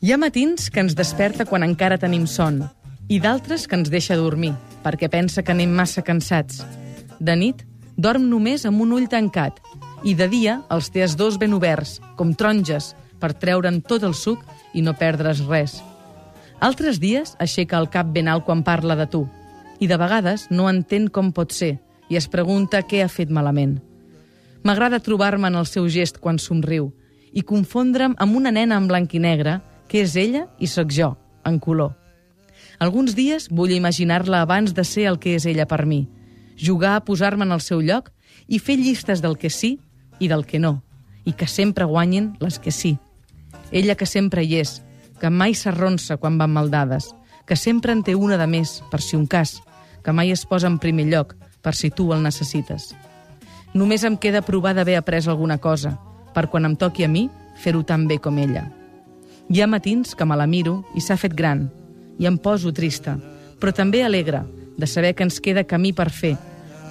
Hi ha matins que ens desperta quan encara tenim son i d'altres que ens deixa dormir perquè pensa que anem massa cansats. De nit, dorm només amb un ull tancat i de dia els té els dos ben oberts, com taronges, per treure'n tot el suc i no perdre's res. Altres dies aixeca el cap ben alt quan parla de tu i de vegades no entén com pot ser i es pregunta què ha fet malament. M'agrada trobar-me en el seu gest quan somriu i confondre'm amb una nena en blanc i negre que és ella i sóc jo, en color. Alguns dies vull imaginar-la abans de ser el que és ella per mi, jugar a posar-me en el seu lloc i fer llistes del que sí i del que no, i que sempre guanyin les que sí. Ella que sempre hi és, que mai s'arronsa quan van maldades, que sempre en té una de més, per si un cas, que mai es posa en primer lloc, per si tu el necessites. Només em queda provar d'haver après alguna cosa, per quan em toqui a mi, fer-ho tan bé com ella. Hi ha matins que me la miro i s'ha fet gran, i em poso trista, però també alegre de saber que ens queda camí per fer,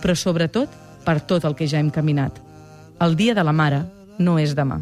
però sobretot per tot el que ja hem caminat. El dia de la mare no és demà.